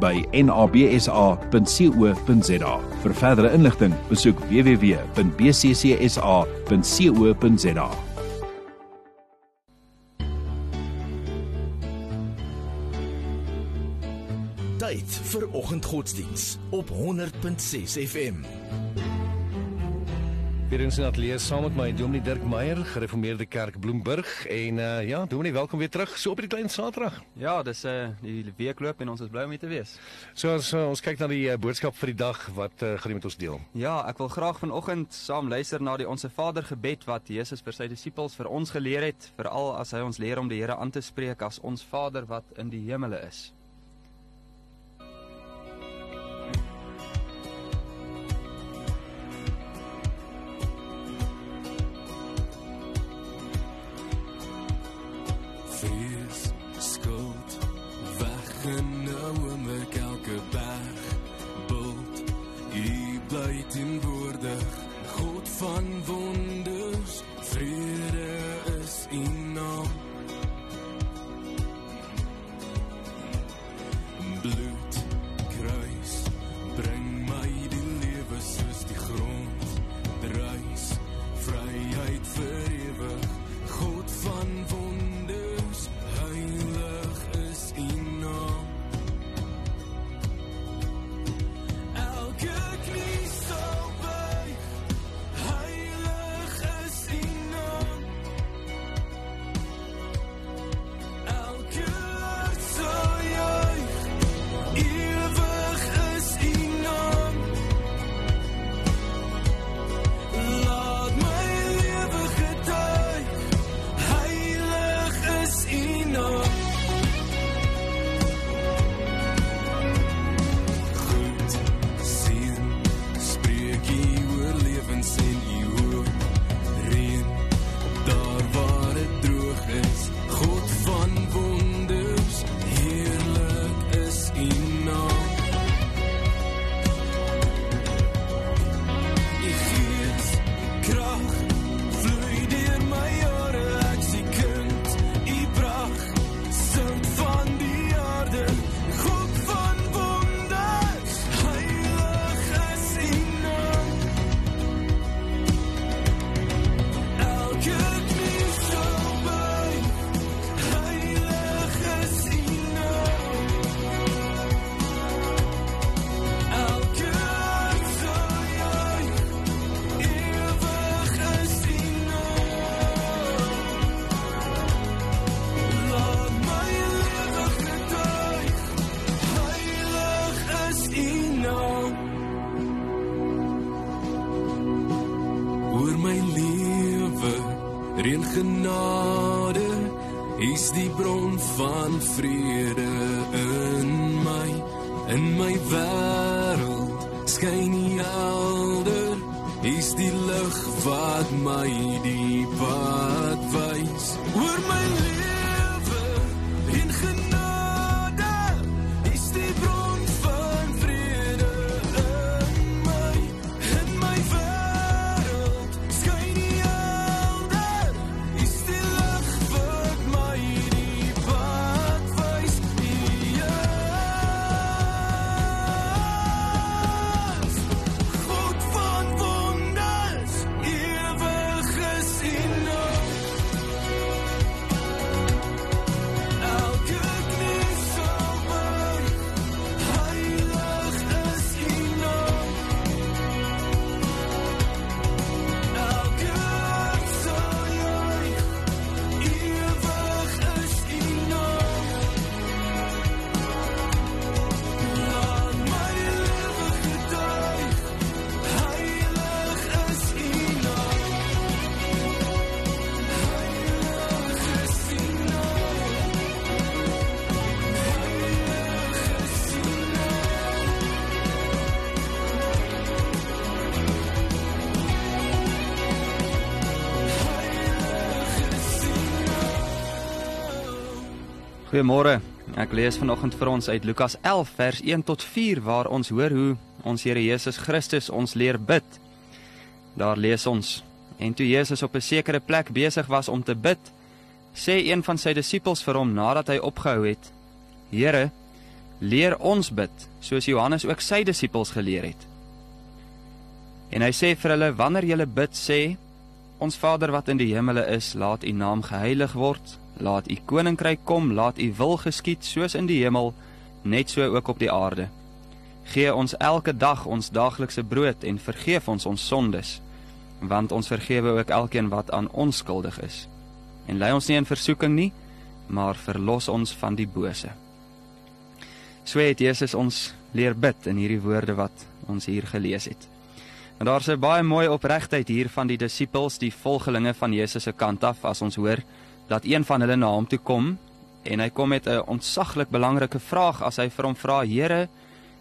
by nabsa.co.za. Vir verdere inligting, besoek www.bccsa.co.za. Tyd vir oggendgodsdiens op 100.6 FM. Weer in sy ateljee saam met my Dominee Dirk Meyer, Gereformeerde Kerk Bloemburg en uh ja, Dominee, welkom weer terug so op die klein Saterdag. Ja, dis 'n uh, die week loop en ons is bly om hier te wees. So as uh, ons kyk na die uh, boodskap vir die dag, wat uh, gaan jy met ons deel? Ja, ek wil graag vanoggend saam luister na die Onse Vader gebed wat Jesus vir sy disippels vir ons geleer het, veral as hy ons leer om die Here aan te spreek as ons Vader wat in die hemele is. Van vrede in my, in my wêreld skyn u helder, is die lig wat my die pad wys. Oor my lewe Goeiemôre. Ek lees vanoggend vir ons uit Lukas 11 vers 1 tot 4 waar ons hoor hoe ons Here Jesus Christus ons leer bid. Daar lees ons: En toe Jesus op 'n sekere plek besig was om te bid, sê een van sy disippels vir hom nadat hy opgehou het: Here, leer ons bid, soos Johannes ook sy disippels geleer het. En hy sê vir hulle: Wanneer julle bid, sê: Ons Vader wat in die hemele is, laat U naam geheilig word, Laat u koninkryk kom, laat u wil geskied soos in die hemel, net so ook op die aarde. Gee ons elke dag ons daaglikse brood en vergeef ons ons sondes, want ons vergewe ook elkeen wat aan ons skuldig is. En lei ons nie in versoeking nie, maar verlos ons van die bose. So het Jesus ons leer bid in hierdie woorde wat ons hier gelees het. En daar's 'n baie mooi opregtheid hier van die disippels, die volgelinge van Jesus se kant af as ons hoor dat een van hulle na hom toe kom en hy kom met 'n ontsaglik belangrike vraag as hy vir hom vra: "Here,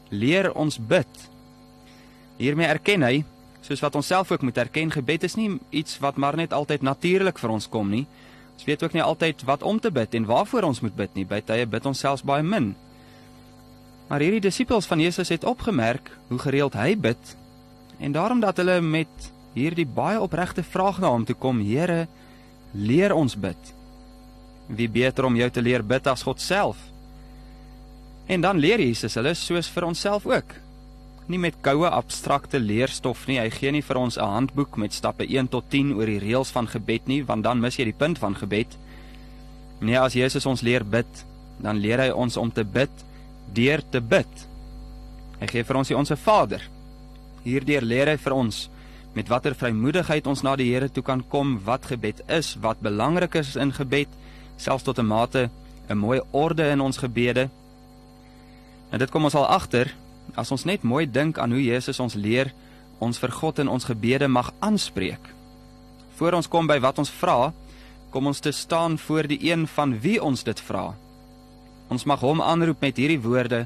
leer ons bid." Hiermee erken hy, soos wat ons self ook moet erken, gebed is nie iets wat maar net altyd natuurlik vir ons kom nie. Ons weet ook nie altyd wat om te bid en waarvoor ons moet bid nie. By tye bid ons selfs baie min. Maar hierdie disippels van Jesus het opgemerk hoe gereeld hy bid en daarom dat hulle met hierdie baie opregte vraag na hom toe kom: "Here, leer ons bid." Wie beter om jou te leer bid as God self? En dan leer Jesus hulle soos vir onsself ook. Nie met koue abstrakte leerstof nie. Hy gee nie vir ons 'n handboek met stappe 1 tot 10 oor die reëls van gebed nie, want dan mis jy die punt van gebed. Nee, as Jesus ons leer bid, dan leer hy ons om te bid deur te bid. Hy gee vir ons die onsse Vader. Hierdeur leer hy vir ons met watter vrymoedigheid ons na die Here toe kan kom, wat gebed is, wat belangrik is in gebed selfs tot 'n mate 'n mooi orde in ons gebede. En dit kom ons al agter as ons net mooi dink aan hoe Jesus ons leer ons vir God in ons gebede mag aanspreek. Voor ons kom by wat ons vra, kom ons te staan voor die een van wie ons dit vra. Ons mag hom aanroep met hierdie woorde: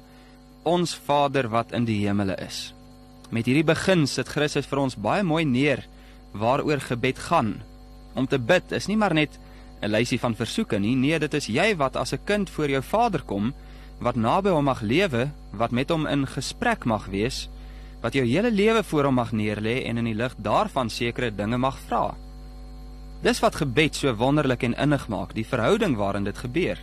Ons Vader wat in die hemele is. Met hierdie begin sit Christus vir ons baie mooi neer waaroor gebed gaan. Om te bid is nie maar net 'n lysie van versoeke nie. Nee, dit is jy wat as 'n kind voor jou Vader kom, wat naby hom mag lewe, wat met hom in gesprek mag wees, wat jou hele lewe voor hom mag neerlê en in die lig daarvan sekere dinge mag vra. Dis wat gebed so wonderlik en innig maak, die verhouding waarin dit gebeur.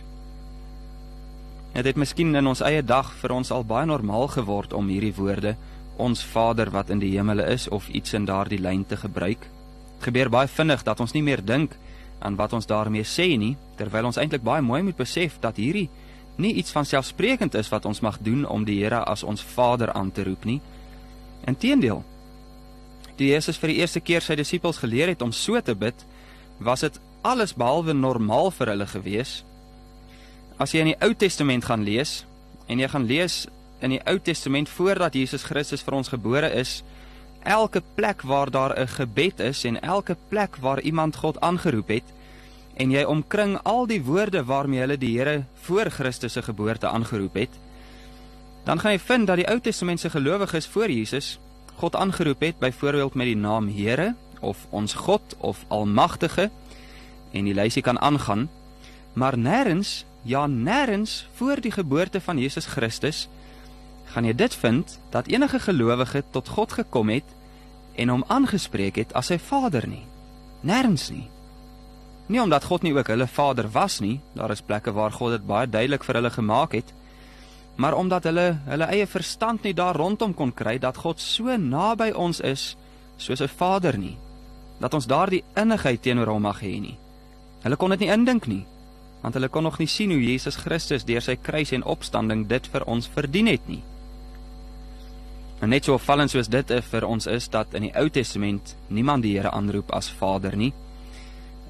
Dit het miskien in ons eie dag vir ons al baie normaal geword om hierdie woorde ons Vader wat in die hemele is of iets in daardie lyn te gebruik. Dit gebeur baie vinnig dat ons nie meer dink aan wat ons daarmee sê nie, terwyl ons eintlik baie mooi moet besef dat hierdie nie iets van selfsprekend is wat ons mag doen om die Here as ons Vader aan te roep nie. Inteendeel, toe Jesus vir die eerste keer sy disippels geleer het om so te bid, was dit alles behalwe normaal vir hulle gewees. As jy in die Ou Testament gaan lees en jy gaan lees in die Ou Testament voordat Jesus Christus vir ons gebore is, elke plek waar daar 'n gebed is en elke plek waar iemand God aangeroep het en jy omkring al die woorde waarmee hulle die Here voor Christus se geboorte aangeroep het, dan gaan jy vind dat die Ou Testamentiese gelowiges voor Jesus God aangeroep het byvoorbeeld met die naam Here of ons God of Almagtige en die lysie kan aangaan, maar nêrens, ja nêrens voor die geboorte van Jesus Christus gaan jy dit vind dat enige gelowige tot God gekom het en hom aangespreek het as sy Vader nie. Nêrens nie. Nie omdat God nie ook hulle Vader was nie, daar is plekke waar God dit baie duidelik vir hulle gemaak het, maar omdat hulle hulle eie verstand nie daar rondom kon kry dat God so naby ons is soos 'n Vader nie, dat ons daardie innigheid teenoor hom mag hê nie. Hulle kon dit nie indink nie, want hulle kon nog nie sien hoe Jesus Christus deur sy kruis en opstanding dit vir ons verdien het nie. En net so opvallend soos dit vir ons is dat in die Ou Testament niemand die Here aanroep as Vader nie,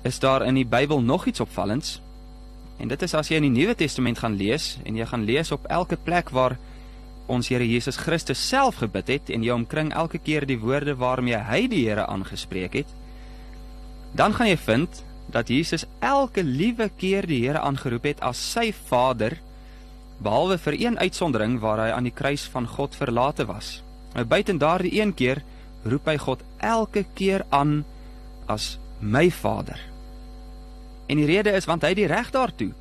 is daar in die Bybel nog iets opvallends. En dit is as jy in die Nuwe Testament gaan lees en jy gaan lees op elke plek waar ons Here Jesus Christus self gebid het en jy omkring elke keer die woorde waarmee hy die Here aangespreek het, dan gaan jy vind dat Jesus elke liewe keer die Here aangeroep het as sy Vader behalwe vir een uitsondering waar hy aan die kruis van God verlate was. Nou buiten daardie een keer roep hy God elke keer aan as my Vader. En die rede is want hy het die reg daartoe.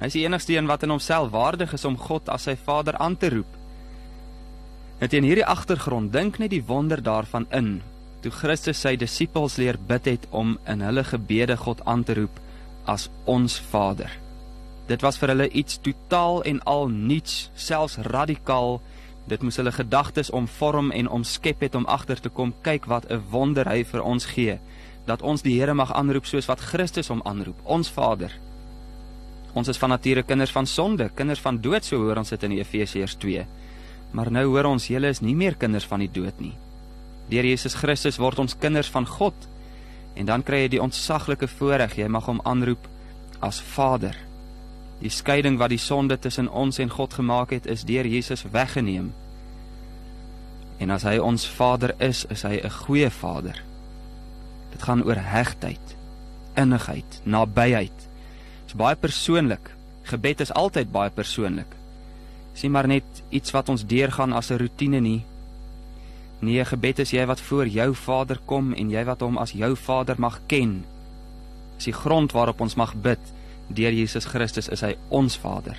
Hy is die enigste een wat in homself waardig is om God as sy Vader aan te roep. Net in hierdie agtergrond dink net die wonder daarvan in toe Christus sy disippels leer bid het om in hulle gebede God aan te roep as ons Vader. Dit was vir hulle iets totaal en al niets, selfs radikaal. Dit moes hulle gedagtes omvorm en omskep het om agter te kom kyk wat 'n wonder hy vir ons gee dat ons die Here mag aanroep soos wat Christus hom aanroep, ons Vader. Ons is van nature kinders van sonde, kinders van dood, so hoor ons dit in Efesiërs 2. Maar nou hoor ons julle is nie meer kinders van die dood nie. Deur Jesus Christus word ons kinders van God. En dan kry jy die ontsaglike voorreg, jy mag hom aanroep as Vader. Die skeiding wat die sonde tussen ons en God gemaak het, is deur Jesus weggeneem. En as hy ons Vader is, is hy 'n goeie Vader. Dit gaan oor hegtheid, innigheid, nabyheid. Dit is baie persoonlik. Gebed is altyd baie persoonlik. Dis nie maar net iets wat ons deurgaan as 'n rotine nie. Nee, gebed is jy wat voor jou Vader kom en jy wat hom as jou Vader mag ken. Dis die grond waarop ons mag bid. Deur Jesus Christus is hy ons Vader.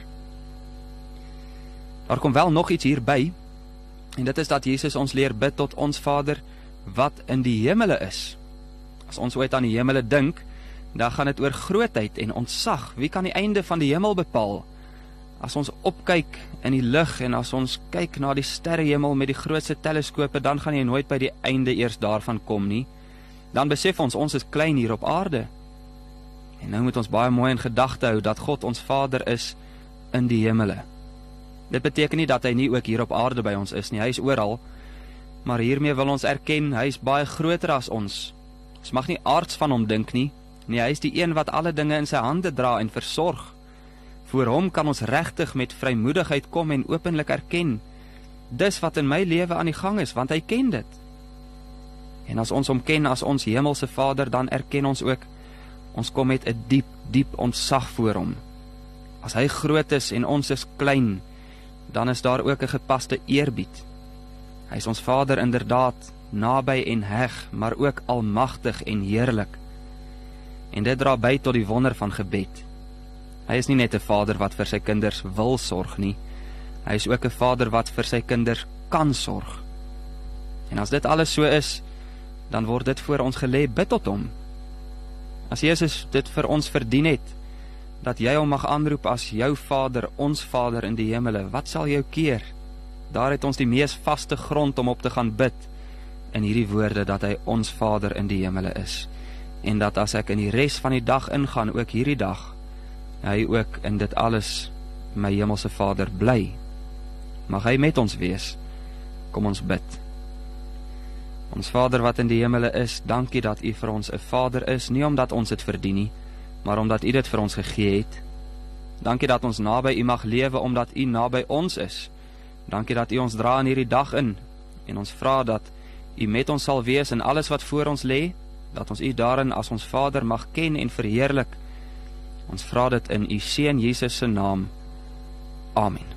Daar kom wel nog iets hierby. En dit is dat Jesus ons leer bid tot ons Vader wat in die hemele is. As ons ooit aan die hemele dink, dan gaan dit oor grootheid en ontzag. Wie kan die einde van die hemel bepaal? As ons opkyk in die lug en as ons kyk na die sterrehemel met die grootste teleskope, dan gaan jy nooit by die einde eers daarvan kom nie. Dan besef ons ons is klein hier op aarde. En nou moet ons baie mooi in gedagte hou dat God ons Vader is in die hemele. Dit beteken nie dat hy nie ook hier op aarde by ons is nie. Hy is oral. Maar hiermee wil ons erken hy is baie groter as ons. Ons mag nie aards van hom dink nie. Nee, hy is die een wat alle dinge in sy hande dra en versorg. Voor hom kan ons regtig met vrymoedigheid kom en openlik erken dis wat in my lewe aan die gang is, want hy ken dit. En as ons hom ken as ons hemelse Vader, dan erken ons ook ons kom met 'n diep, diep ontzag voor hom. As hy groot is en ons is klein, dan is daar ook 'n gepaste eerbied. Hy is ons Vader inderdaad, naby en heg, maar ook almagtig en heerlik. En dit dra by tot die wonder van gebed. Hy is nie net 'n Vader wat vir sy kinders wil sorg nie. Hy is ook 'n Vader wat vir sy kinders kan sorg. En as dit alles so is, dan word dit voor ons gelê bid tot hom. As Jesus dit vir ons verdien het dat jy hom mag aanroep as jou Vader, ons Vader in die hemele, wat sal jou keer? Daar het ons die mees vaste grond om op te gaan bid in hierdie woorde dat hy ons Vader in die hemele is en dat as ek in die res van die dag ingaan, ook hierdie dag, hy ook in dit alles my hemelse Vader bly. Mag hy met ons wees. Kom ons bid. Ons Vader wat in die hemele is, dankie dat U vir ons 'n Vader is, nie omdat ons dit verdien nie, maar omdat U dit vir ons gegee het. Dankie dat ons naby U mag lewe omdat U naby ons is. Dankie dat U ons dra in hierdie dag in en ons vra dat U met ons sal wees in alles wat voor ons lê, dat ons U daarin as ons Vader mag ken en verheerlik. Ons vra dit in U seun Jesus se naam. Amen.